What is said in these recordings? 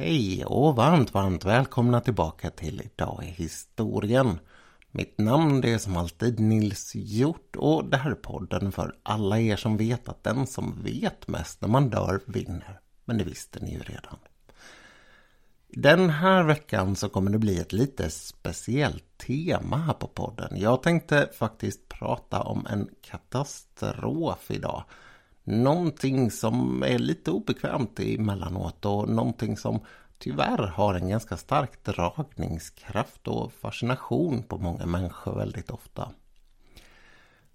Hej och varmt, varmt välkomna tillbaka till Idag i historien. Mitt namn är som alltid Nils Hjort och det här är podden för alla er som vet att den som vet mest när man dör vinner. Men det visste ni ju redan. Den här veckan så kommer det bli ett lite speciellt tema här på podden. Jag tänkte faktiskt prata om en katastrof idag. Någonting som är lite obekvämt emellanåt och någonting som tyvärr har en ganska stark dragningskraft och fascination på många människor väldigt ofta.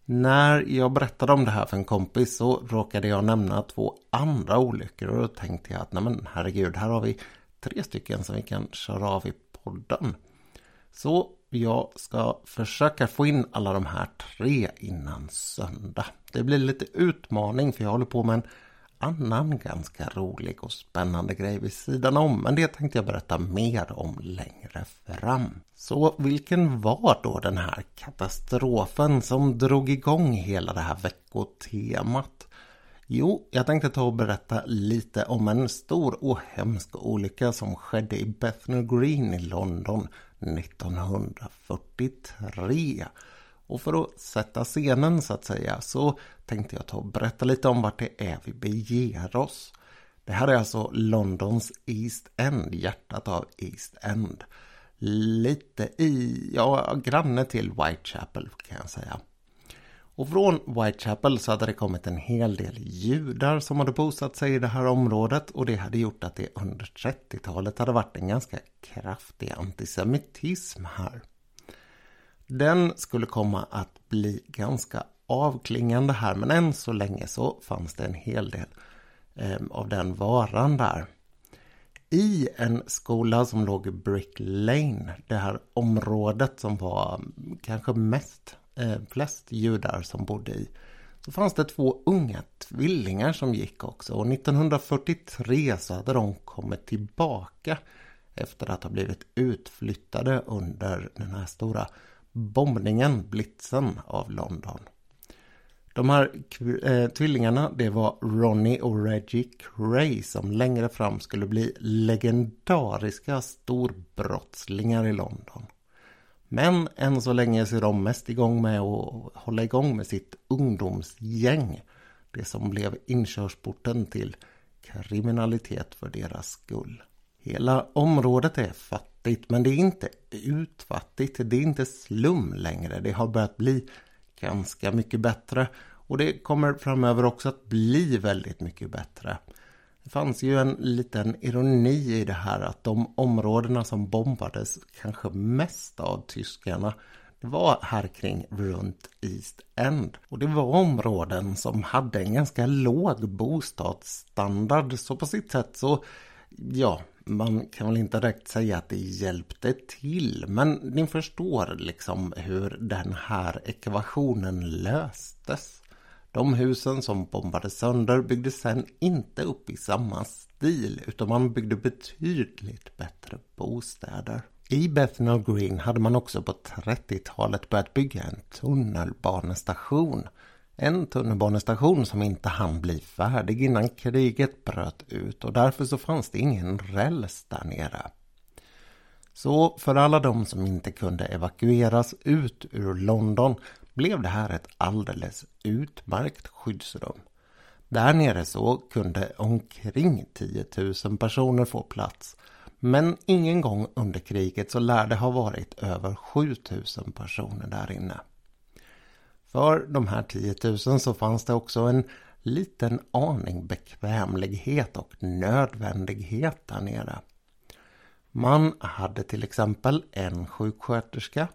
När jag berättade om det här för en kompis så råkade jag nämna två andra olyckor och då tänkte jag att nej men herregud, här har vi tre stycken som vi kan köra av i podden. Så jag ska försöka få in alla de här tre innan söndag. Det blir lite utmaning för jag håller på med en annan ganska rolig och spännande grej vid sidan om. Men det tänkte jag berätta mer om längre fram. Så vilken var då den här katastrofen som drog igång hela det här veckotemat? Jo, jag tänkte ta och berätta lite om en stor och hemsk olycka som skedde i Bethnal Green i London 1943. Och för att sätta scenen så att säga så tänkte jag ta och berätta lite om vart det är vi beger oss. Det här är alltså Londons East End, hjärtat av East End. Lite i, ja, granne till Whitechapel kan jag säga. Och från Whitechapel så hade det kommit en hel del judar som hade bosatt sig i det här området och det hade gjort att det under 30-talet hade varit en ganska kraftig antisemitism här. Den skulle komma att bli ganska avklingande här men än så länge så fanns det en hel del eh, av den varan där. I en skola som låg i Brick Lane, det här området som var kanske mest eh, flest judar som bodde i. Så fanns det två unga tvillingar som gick också och 1943 så hade de kommit tillbaka efter att ha blivit utflyttade under den här stora bombningen, blitzen av London. De här eh, tvillingarna det var Ronnie och Reggie Cray som längre fram skulle bli legendariska storbrottslingar i London. Men än så länge så är de mest igång med att hålla igång med sitt ungdomsgäng. Det som blev inkörsporten till kriminalitet för deras skull. Hela området är fattigt men det är inte utfattigt. Det är inte slum längre. Det har börjat bli ganska mycket bättre. Och det kommer framöver också att bli väldigt mycket bättre. Det fanns ju en liten ironi i det här att de områdena som bombades kanske mest av tyskarna var här kring runt East End. Och det var områden som hade en ganska låg bostadsstandard. Så på sitt sätt så, ja, man kan väl inte direkt säga att det hjälpte till. Men ni förstår liksom hur den här ekvationen löstes. De husen som bombades sönder byggdes sen inte upp i samma stil utan man byggde betydligt bättre bostäder. I Bethnal Green hade man också på 30-talet börjat bygga en tunnelbanestation. En tunnelbanestation som inte hann bli färdig innan kriget bröt ut och därför så fanns det ingen räls där nere. Så för alla de som inte kunde evakueras ut ur London blev det här ett alldeles utmärkt skyddsrum. Där nere så kunde omkring 10 000 personer få plats. Men ingen gång under kriget så lär det ha varit över 7 000 personer där inne. För de här 10 000 så fanns det också en liten aning bekvämlighet och nödvändighet där nere. Man hade till exempel en sjuksköterska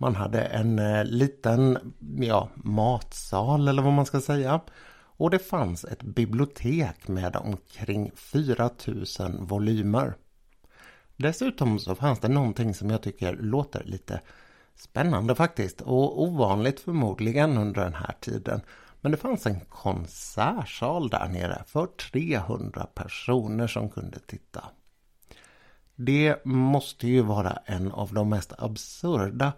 man hade en eh, liten ja, matsal eller vad man ska säga. Och det fanns ett bibliotek med omkring 4000 volymer. Dessutom så fanns det någonting som jag tycker låter lite spännande faktiskt och ovanligt förmodligen under den här tiden. Men det fanns en konsertsal där nere för 300 personer som kunde titta. Det måste ju vara en av de mest absurda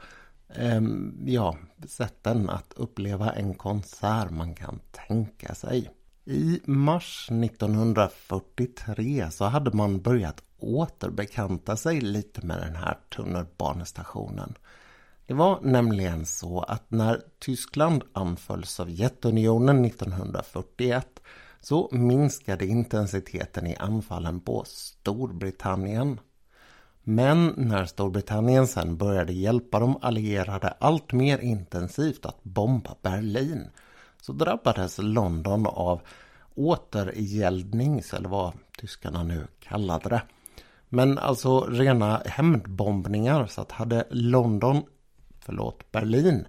Ehm, ja, sätten att uppleva en konsert man kan tänka sig. I mars 1943 så hade man börjat återbekanta sig lite med den här tunnelbanestationen. Det var nämligen så att när Tyskland anföll Sovjetunionen 1941 så minskade intensiteten i anfallen på Storbritannien. Men när Storbritannien sen började hjälpa de allierade allt mer intensivt att bomba Berlin så drabbades London av återgäldnings eller vad tyskarna nu kallade det. Men alltså rena hämndbombningar så att hade London, förlåt Berlin,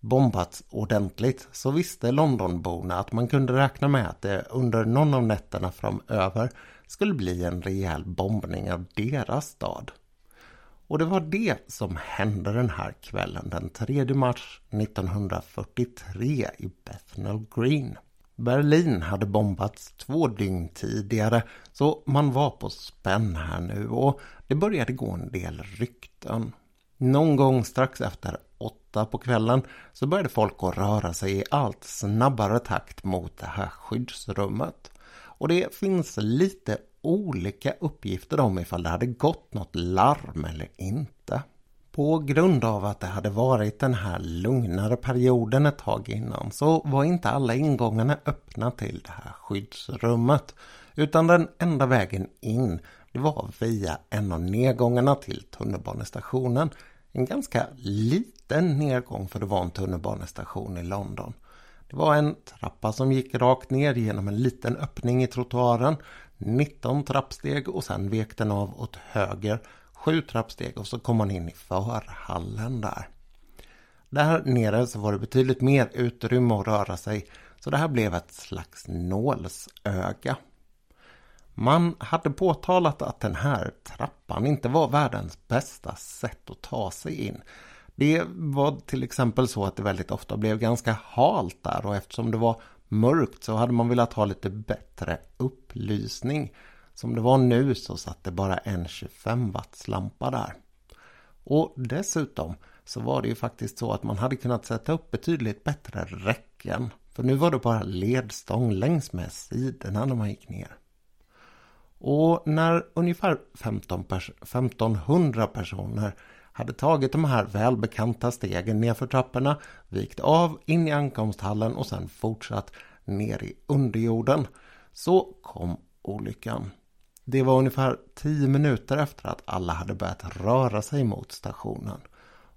bombats ordentligt så visste Londonborna att man kunde räkna med att det under någon av nätterna framöver skulle bli en rejäl bombning av deras stad. Och det var det som hände den här kvällen den 3 mars 1943 i Bethnal Green. Berlin hade bombats två dygn tidigare så man var på spänn här nu och det började gå en del rykten. Någon gång strax efter åtta på kvällen så började folk att röra sig i allt snabbare takt mot det här skyddsrummet. Och det finns lite olika uppgifter om ifall det hade gått något larm eller inte. På grund av att det hade varit den här lugnare perioden ett tag innan så var inte alla ingångarna öppna till det här skyddsrummet. Utan den enda vägen in det var via en av nedgångarna till tunnelbanestationen. En ganska liten nedgång för det var en tunnelbanestation i London. Det var en trappa som gick rakt ner genom en liten öppning i trottoaren. 19 trappsteg och sen vek den av åt höger sju trappsteg och så kom man in i förhallen där. Där nere så var det betydligt mer utrymme att röra sig så det här blev ett slags nålsöga. Man hade påtalat att den här trappan inte var världens bästa sätt att ta sig in. Det var till exempel så att det väldigt ofta blev ganska halt där och eftersom det var mörkt så hade man velat ha lite bättre upplysning. Som det var nu så satt det bara en 25 watts lampa där. Och dessutom så var det ju faktiskt så att man hade kunnat sätta upp betydligt bättre räcken. För nu var det bara ledstång längs med sidorna när man gick ner. Och när ungefär 15 pers 1500 personer hade tagit de här välbekanta stegen nerför trapporna, vikt av in i ankomsthallen och sen fortsatt ner i underjorden, så kom olyckan. Det var ungefär tio minuter efter att alla hade börjat röra sig mot stationen.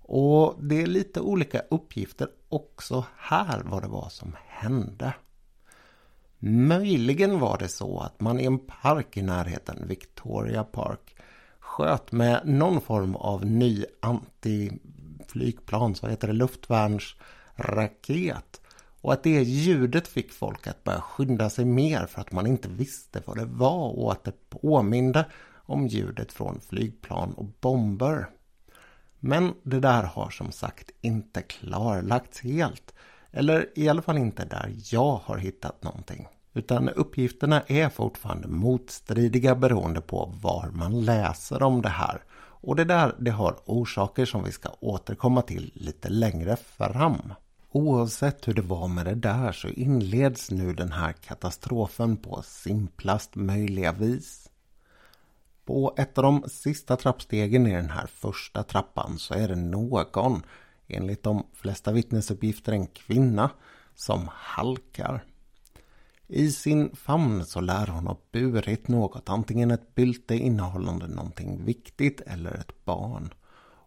Och det är lite olika uppgifter också här vad det var som hände. Möjligen var det så att man i en park i närheten, Victoria Park, sköt med någon form av ny antiflygplan, vad heter det, luftvärnsraket och att det ljudet fick folk att börja skynda sig mer för att man inte visste vad det var och att det påminde om ljudet från flygplan och bomber. Men det där har som sagt inte klarlagts helt. Eller i alla fall inte där jag har hittat någonting. Utan uppgifterna är fortfarande motstridiga beroende på var man läser om det här. Och det där det har orsaker som vi ska återkomma till lite längre fram. Oavsett hur det var med det där så inleds nu den här katastrofen på simplast möjliga vis. På ett av de sista trappstegen i den här första trappan så är det någon, enligt de flesta vittnesuppgifter en kvinna, som halkar. I sin famn så lär hon ha burit något, antingen ett bylte innehållande någonting viktigt eller ett barn.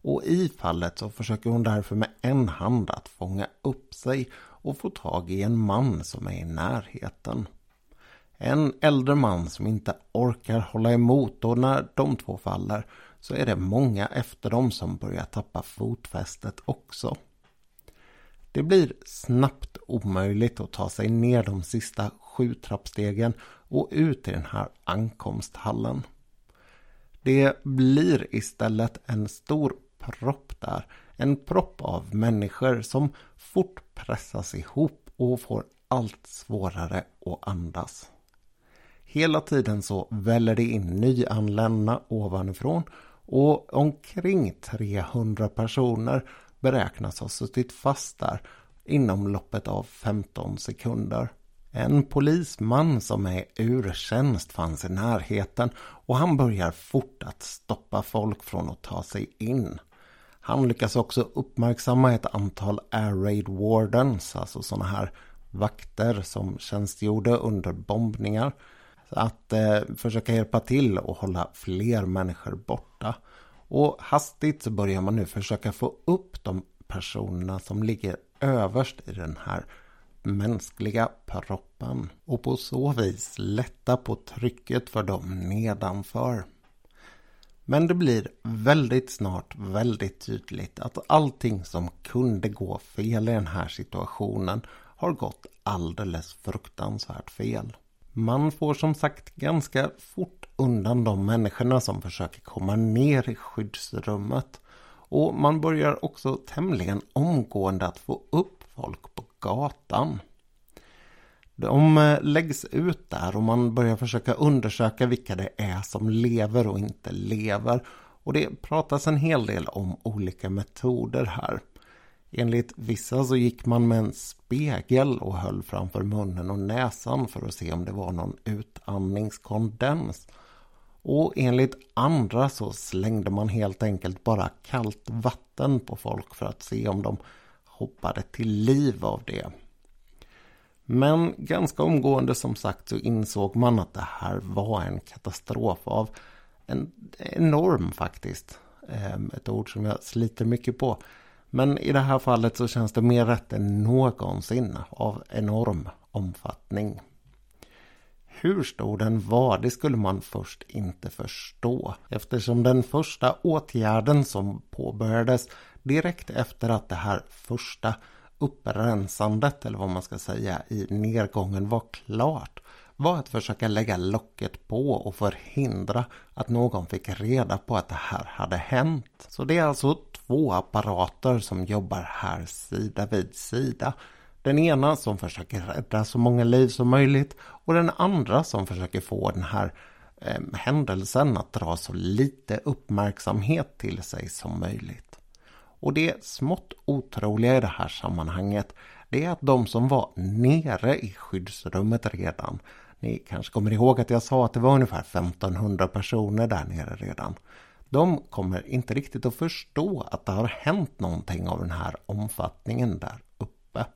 Och i fallet så försöker hon därför med en hand att fånga upp sig och få tag i en man som är i närheten. En äldre man som inte orkar hålla emot och när de två faller så är det många efter dem som börjar tappa fotfästet också. Det blir snabbt omöjligt att ta sig ner de sista sju trappstegen och ut i den här ankomsthallen. Det blir istället en stor propp där. En propp av människor som fort pressas ihop och får allt svårare att andas. Hela tiden så väller det in nyanlända ovanifrån och omkring 300 personer beräknas ha suttit fast där inom loppet av 15 sekunder. En polisman som är ur tjänst fanns i närheten och han börjar fort att stoppa folk från att ta sig in. Han lyckas också uppmärksamma ett antal Air Raid Wardens, alltså sådana här vakter som tjänstgjorde under bombningar. Att eh, försöka hjälpa till och hålla fler människor borta. Och hastigt så börjar man nu försöka få upp de personerna som ligger överst i den här mänskliga proppen och på så vis lätta på trycket för dem nedanför. Men det blir väldigt snart väldigt tydligt att allting som kunde gå fel i den här situationen har gått alldeles fruktansvärt fel. Man får som sagt ganska fort undan de människorna som försöker komma ner i skyddsrummet. Och man börjar också tämligen omgående att få upp folk på gatan. De eh, läggs ut där och man börjar försöka undersöka vilka det är som lever och inte lever. Och det pratas en hel del om olika metoder här. Enligt vissa så gick man med en spegel och höll framför munnen och näsan för att se om det var någon utandningskondens. Och enligt andra så slängde man helt enkelt bara kallt vatten på folk för att se om de hoppade till liv av det. Men ganska omgående som sagt så insåg man att det här var en katastrof av en enorm faktiskt. Ehm, ett ord som jag sliter mycket på. Men i det här fallet så känns det mer rätt än någonsin av enorm omfattning. Hur stor den var, det skulle man först inte förstå. Eftersom den första åtgärden som påbörjades direkt efter att det här första upprensandet, eller vad man ska säga, i nedgången var klart var att försöka lägga locket på och förhindra att någon fick reda på att det här hade hänt. Så det är alltså två apparater som jobbar här sida vid sida. Den ena som försöker rädda så många liv som möjligt och den andra som försöker få den här eh, händelsen att dra så lite uppmärksamhet till sig som möjligt. Och det smått otroliga i det här sammanhanget det är att de som var nere i skyddsrummet redan ni kanske kommer ihåg att jag sa att det var ungefär 1500 personer där nere redan. De kommer inte riktigt att förstå att det har hänt någonting av den här omfattningen där uppe.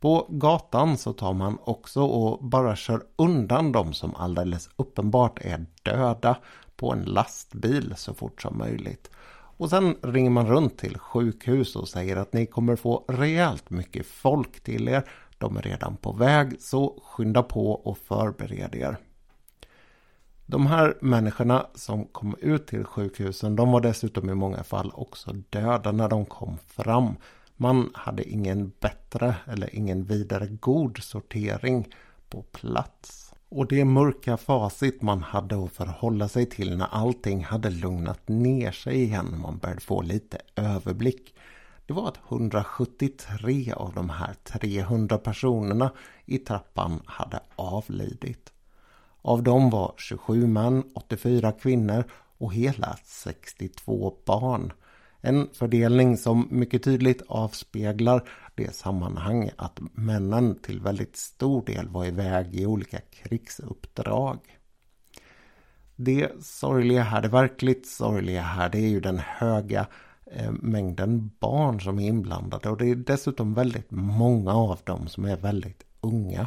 På gatan så tar man också och bara kör undan de som alldeles uppenbart är döda på en lastbil så fort som möjligt. Och sen ringer man runt till sjukhus och säger att ni kommer få rejält mycket folk till er. De är redan på väg, så skynda på och förbered er. De här människorna som kom ut till sjukhusen, de var dessutom i många fall också döda när de kom fram. Man hade ingen bättre eller ingen vidare god sortering på plats. Och det mörka facit man hade att förhålla sig till när allting hade lugnat ner sig igen, man började få lite överblick. Det var att 173 av de här 300 personerna i trappan hade avlidit. Av dem var 27 män, 84 kvinnor och hela 62 barn. En fördelning som mycket tydligt avspeglar det sammanhang att männen till väldigt stor del var iväg i olika krigsuppdrag. Det sorgliga här, det verkligt sorgliga här, det är ju den höga eh, mängden barn som är inblandade och det är dessutom väldigt många av dem som är väldigt unga.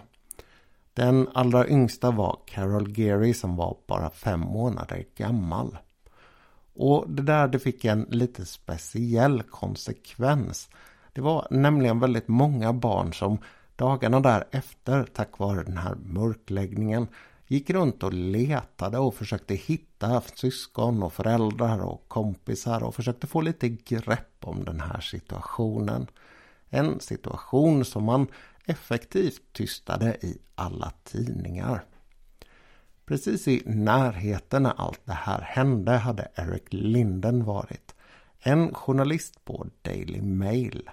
Den allra yngsta var Carol Geary som var bara fem månader gammal. Och det där det fick en lite speciell konsekvens. Det var nämligen väldigt många barn som dagarna därefter tack vare den här mörkläggningen gick runt och letade och försökte hitta syskon och föräldrar och kompisar och försökte få lite grepp om den här situationen. En situation som man effektivt tystade i alla tidningar. Precis i närheten när allt det här hände hade Eric Linden varit. En journalist på Daily Mail.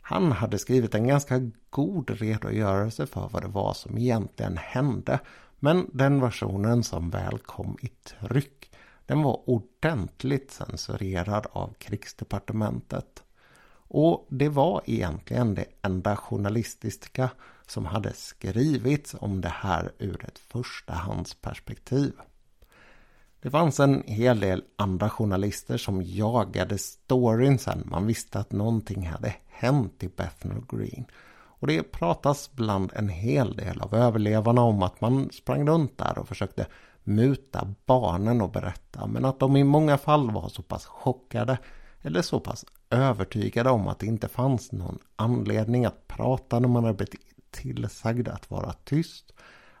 Han hade skrivit en ganska god redogörelse för vad det var som egentligen hände. Men den versionen som väl kom i tryck den var ordentligt censurerad av krigsdepartementet. Och det var egentligen det enda journalistiska som hade skrivits om det här ur ett förstahandsperspektiv. Det fanns en hel del andra journalister som jagade storyn sen man visste att någonting hade hänt i Bethnal Green. Och det pratas bland en hel del av överlevarna om att man sprang runt där och försökte muta barnen och berätta. Men att de i många fall var så pass chockade eller så pass övertygade om att det inte fanns någon anledning att prata när man hade blivit tillsagd att vara tyst.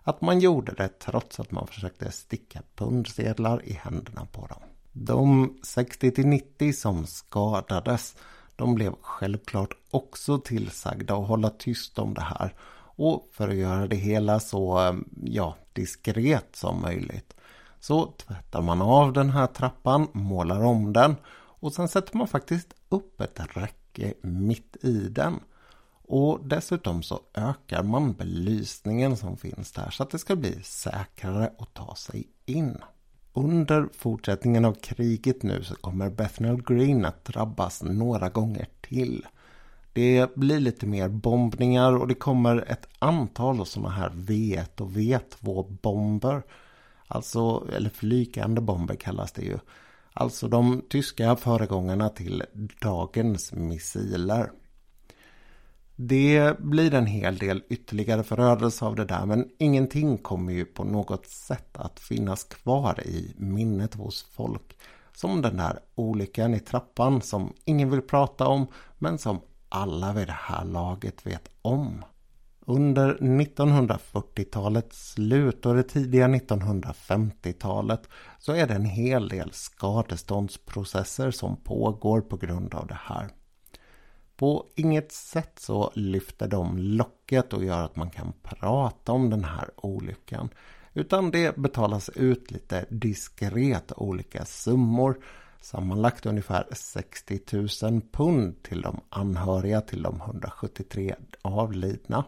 Att man gjorde det trots att man försökte sticka pundsedlar i händerna på dem. De 60-90 som skadades de blev självklart också tillsagda att hålla tyst om det här. Och för att göra det hela så ja, diskret som möjligt så tvättar man av den här trappan, målar om den och sen sätter man faktiskt upp ett räcke mitt i den. Och dessutom så ökar man belysningen som finns där så att det ska bli säkrare att ta sig in. Under fortsättningen av kriget nu så kommer Bethnal Green att drabbas några gånger till. Det blir lite mer bombningar och det kommer ett antal sådana här V1 och V2 bomber. Alltså, eller flygande bomber kallas det ju. Alltså de tyska föregångarna till dagens missiler. Det blir en hel del ytterligare förödelse av det där men ingenting kommer ju på något sätt att finnas kvar i minnet hos folk. Som den där olyckan i trappan som ingen vill prata om men som alla vid det här laget vet om. Under 1940-talets slut och det tidiga 1950-talet så är det en hel del skadeståndsprocesser som pågår på grund av det här. På inget sätt så lyfter de locket och gör att man kan prata om den här olyckan. Utan det betalas ut lite diskret olika summor. Sammanlagt ungefär 60 000 pund till de anhöriga till de 173 avlidna.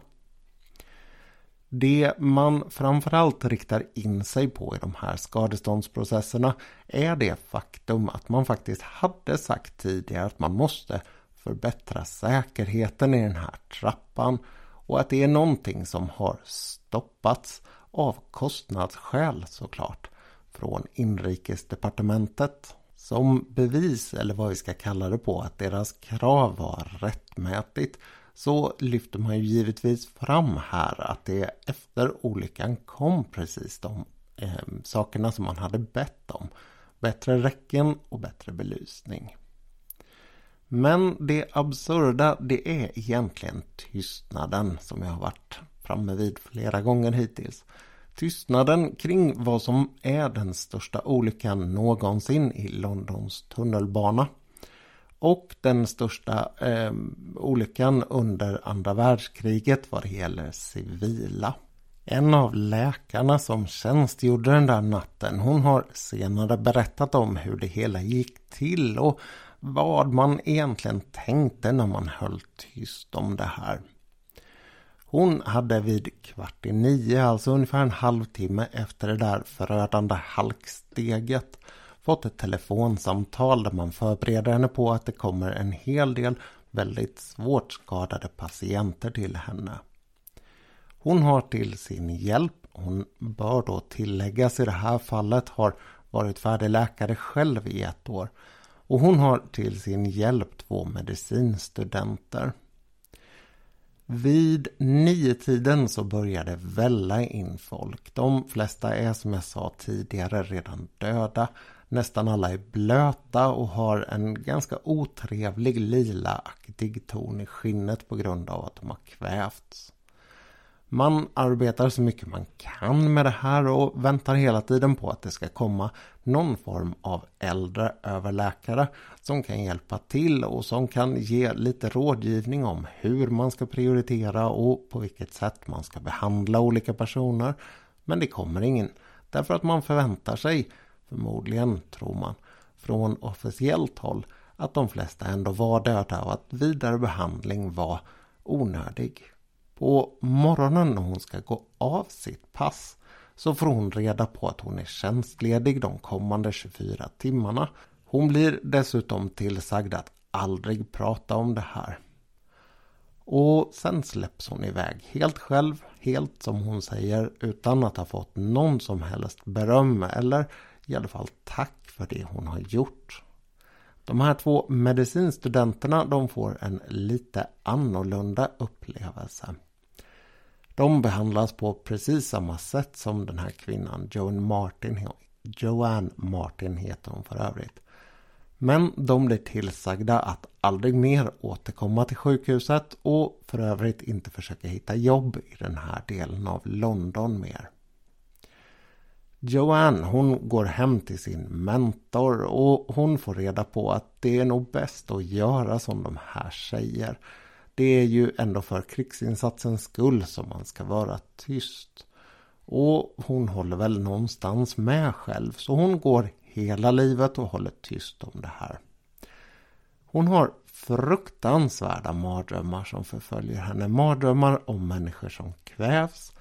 Det man framförallt riktar in sig på i de här skadeståndsprocesserna är det faktum att man faktiskt hade sagt tidigare att man måste förbättra säkerheten i den här trappan och att det är någonting som har stoppats av kostnadsskäl såklart från inrikesdepartementet. Som bevis, eller vad vi ska kalla det på, att deras krav var rättmätigt så lyfter man ju givetvis fram här att det efter olyckan kom precis de eh, sakerna som man hade bett om. Bättre räcken och bättre belysning. Men det absurda det är egentligen tystnaden som jag har varit framme vid flera gånger hittills. Tystnaden kring vad som är den största olyckan någonsin i Londons tunnelbana. Och den största eh, olyckan under andra världskriget vad det gäller civila. En av läkarna som tjänstgjorde den där natten hon har senare berättat om hur det hela gick till och vad man egentligen tänkte när man höll tyst om det här. Hon hade vid kvart i nio, alltså ungefär en halvtimme efter det där förödande halksteget, fått ett telefonsamtal där man förbereder henne på att det kommer en hel del väldigt svårt skadade patienter till henne. Hon har till sin hjälp, hon bör då tilläggas i det här fallet, har varit färdig läkare själv i ett år och hon har till sin hjälp två medicinstudenter. Vid nio-tiden så börjar det välla in folk. De flesta är som jag sa tidigare redan döda. Nästan alla är blöta och har en ganska otrevlig lilaaktig ton i skinnet på grund av att de har kvävts. Man arbetar så mycket man kan med det här och väntar hela tiden på att det ska komma någon form av äldre överläkare som kan hjälpa till och som kan ge lite rådgivning om hur man ska prioritera och på vilket sätt man ska behandla olika personer. Men det kommer ingen. Därför att man förväntar sig, förmodligen tror man, från officiellt håll att de flesta ändå var döda och att vidare behandling var onödig. På morgonen när hon ska gå av sitt pass så får hon reda på att hon är tjänstledig de kommande 24 timmarna. Hon blir dessutom tillsagd att aldrig prata om det här. Och sen släpps hon iväg helt själv, helt som hon säger, utan att ha fått någon som helst beröm eller i alla fall tack för det hon har gjort. De här två medicinstudenterna de får en lite annorlunda upplevelse. De behandlas på precis samma sätt som den här kvinnan, Joan Martin. Joanne Martin heter hon för övrigt. Men de blir tillsagda att aldrig mer återkomma till sjukhuset och för övrigt inte försöka hitta jobb i den här delen av London mer. Joanne hon går hem till sin mentor och hon får reda på att det är nog bäst att göra som de här säger. Det är ju ändå för krigsinsatsens skull som man ska vara tyst. Och hon håller väl någonstans med själv så hon går hela livet och håller tyst om det här. Hon har fruktansvärda mardrömmar som förföljer henne. Mardrömmar om människor som kvävs.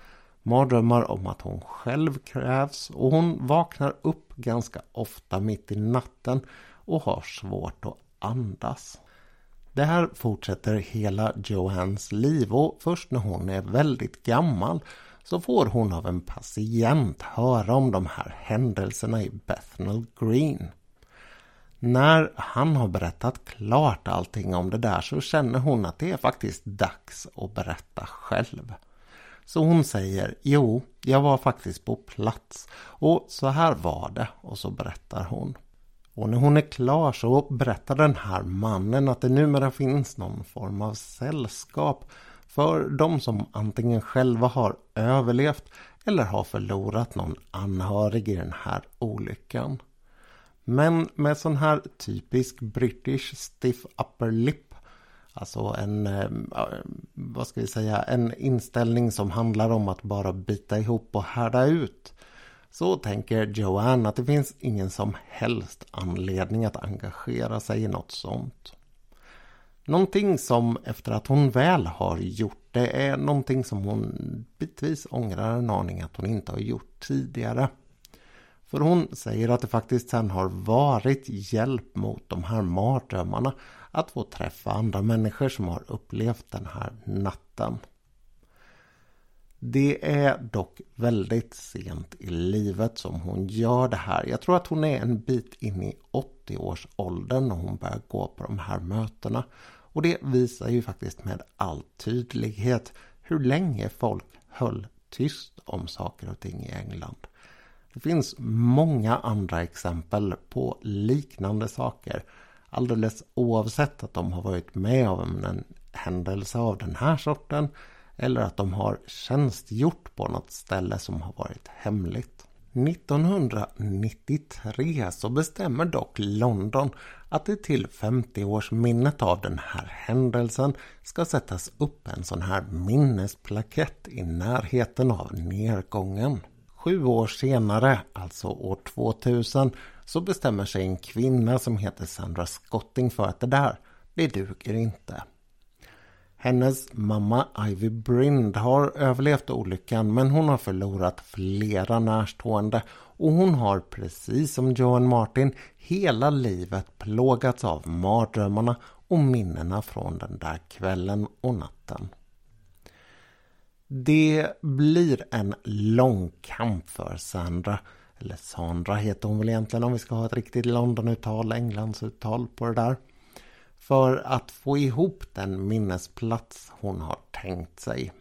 Mardrömmar om att hon själv krävs och hon vaknar upp ganska ofta mitt i natten och har svårt att andas. Det här fortsätter hela Johans liv och först när hon är väldigt gammal så får hon av en patient höra om de här händelserna i Bethnal Green. När han har berättat klart allting om det där så känner hon att det är faktiskt dags att berätta själv. Så hon säger, jo, jag var faktiskt på plats och så här var det och så berättar hon. Och när hon är klar så berättar den här mannen att det numera finns någon form av sällskap för de som antingen själva har överlevt eller har förlorat någon anhörig i den här olyckan. Men med sån här typisk British stiff upper lip Alltså en, eh, vad ska vi säga, en inställning som handlar om att bara bita ihop och härda ut. Så tänker Joanne att det finns ingen som helst anledning att engagera sig i något sånt. Någonting som efter att hon väl har gjort det är någonting som hon bitvis ångrar en aning att hon inte har gjort tidigare. För hon säger att det faktiskt sen har varit hjälp mot de här mardrömmarna att få träffa andra människor som har upplevt den här natten. Det är dock väldigt sent i livet som hon gör det här. Jag tror att hon är en bit in i 80-årsåldern när hon börjar gå på de här mötena. Och det visar ju faktiskt med all tydlighet hur länge folk höll tyst om saker och ting i England. Det finns många andra exempel på liknande saker. Alldeles oavsett att de har varit med om en händelse av den här sorten eller att de har tjänstgjort på något ställe som har varit hemligt. 1993 så bestämmer dock London att det till 50-årsminnet av den här händelsen ska sättas upp en sån här minnesplakett i närheten av nedgången. Sju år senare, alltså år 2000, så bestämmer sig en kvinna som heter Sandra Scotting för att det där, det duger inte. Hennes mamma Ivy Brind har överlevt olyckan men hon har förlorat flera närstående och hon har precis som Joan Martin hela livet plågats av mardrömmarna och minnena från den där kvällen och natten. Det blir en lång kamp för Sandra. Eller Sandra heter hon väl egentligen om vi ska ha ett riktigt Londonuttal, Englandsuttal på det där. För att få ihop den minnesplats hon har tänkt sig.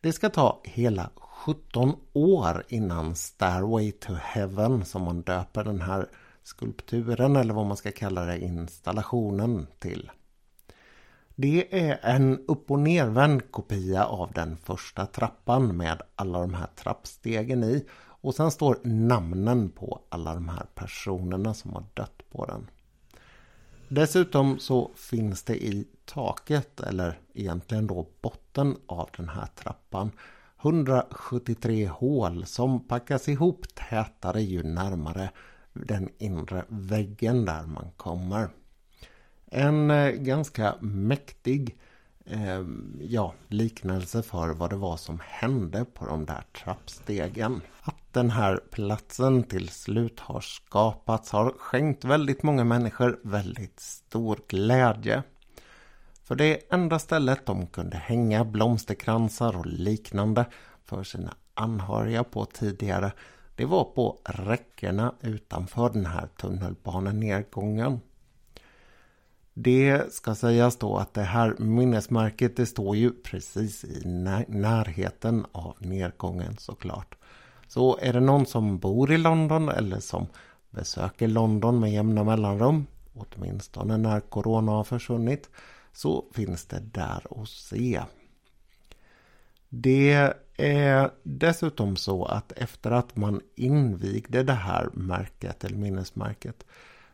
Det ska ta hela 17 år innan Stairway to Heaven som man döper den här skulpturen eller vad man ska kalla det installationen till. Det är en upp och nervänd kopia av den första trappan med alla de här trappstegen i. Och sen står namnen på alla de här personerna som har dött på den. Dessutom så finns det i taket, eller egentligen då botten av den här trappan 173 hål som packas ihop tätare ju närmare den inre väggen där man kommer. En eh, ganska mäktig eh, ja, liknelse för vad det var som hände på de där trappstegen. Att den här platsen till slut har skapats har skänkt väldigt många människor väldigt stor glädje. För det enda stället de kunde hänga blomsterkransar och liknande för sina anhöriga på tidigare det var på räckena utanför den här tunnelbanenedgången. Det ska sägas då att det här minnesmärket det står ju precis i närheten av nedgången såklart. Så är det någon som bor i London eller som besöker London med jämna mellanrum, åtminstone när corona har försvunnit, så finns det där att se. Det är dessutom så att efter att man invigde det här märket eller minnesmärket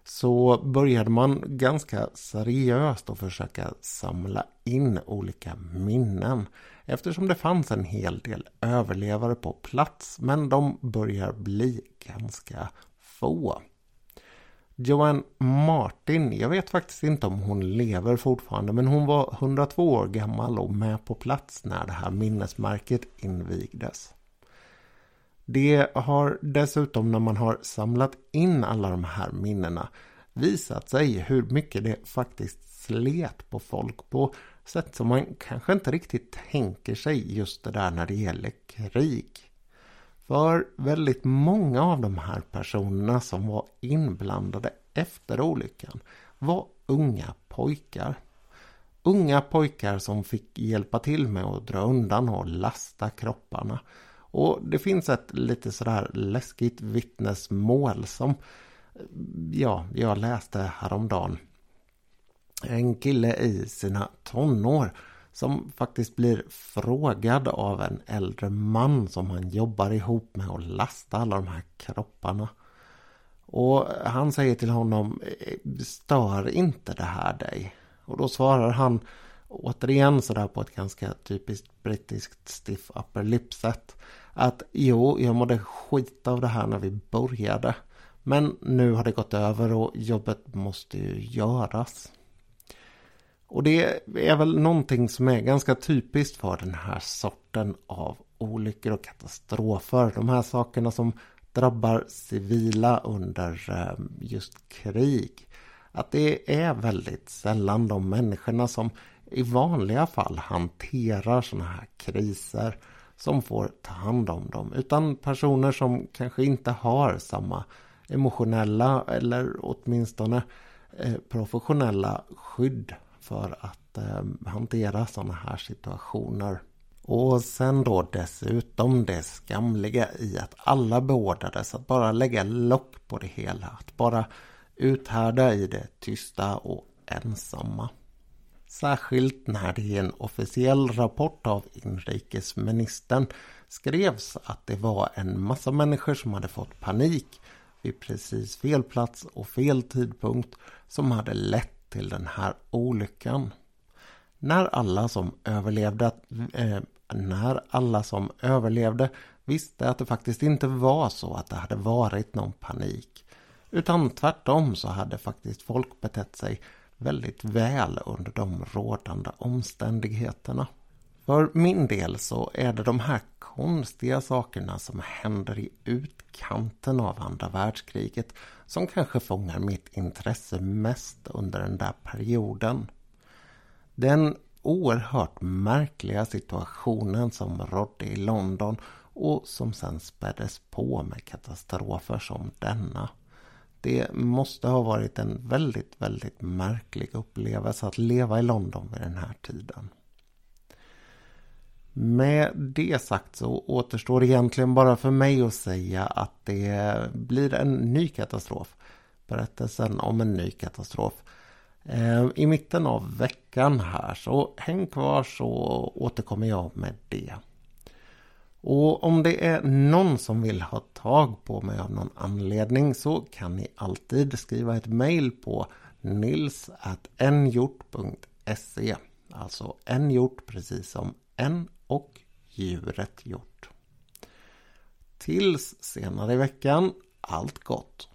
så började man ganska seriöst att försöka samla in olika minnen. Eftersom det fanns en hel del överlevare på plats men de börjar bli ganska få. Joanne Martin, jag vet faktiskt inte om hon lever fortfarande men hon var 102 år gammal och med på plats när det här minnesmärket invigdes. Det har dessutom när man har samlat in alla de här minnena visat sig hur mycket det faktiskt slet på folk på sätt som man kanske inte riktigt tänker sig just det där när det gäller krig. För väldigt många av de här personerna som var inblandade efter olyckan var unga pojkar. Unga pojkar som fick hjälpa till med att dra undan och lasta kropparna. Och det finns ett lite sådär läskigt vittnesmål som ja, jag läste häromdagen. En kille i sina tonår som faktiskt blir frågad av en äldre man som han jobbar ihop med att lasta alla de här kropparna. Och han säger till honom, stör inte det här dig? Och då svarar han återigen sådär på ett ganska typiskt brittiskt stiff upper lip sätt. Att jo, jag mådde skit av det här när vi började. Men nu har det gått över och jobbet måste ju göras. Och det är väl någonting som är ganska typiskt för den här sorten av olyckor och katastrofer. De här sakerna som drabbar civila under eh, just krig. Att det är väldigt sällan de människorna som i vanliga fall hanterar sådana här kriser som får ta hand om dem. Utan personer som kanske inte har samma emotionella eller åtminstone eh, professionella skydd för att eh, hantera sådana här situationer. Och sen då dessutom det skamliga i att alla beordrades att bara lägga lock på det hela. Att bara uthärda i det tysta och ensamma. Särskilt när det i en officiell rapport av inrikesministern skrevs att det var en massa människor som hade fått panik vid precis fel plats och fel tidpunkt som hade lett till den här olyckan. När alla som överlevde, eh, när alla som överlevde visste att det faktiskt inte var så att det hade varit någon panik. Utan tvärtom så hade faktiskt folk betett sig väldigt väl under de rådande omständigheterna. För min del så är det de här konstiga sakerna som händer i utkanten av andra världskriget som kanske fångar mitt intresse mest under den där perioden. Den oerhört märkliga situationen som rådde i London och som sen späddes på med katastrofer som denna. Det måste ha varit en väldigt, väldigt märklig upplevelse att leva i London vid den här tiden. Med det sagt så återstår egentligen bara för mig att säga att det blir en ny katastrof. Berättelsen om en ny katastrof. Eh, I mitten av veckan här så häng kvar så återkommer jag med det. Och om det är någon som vill ha tag på mig av någon anledning så kan ni alltid skriva ett mail på nils.nhjort.se Alltså en hjort precis som en och djuret gjort. Tills senare i veckan, allt gott!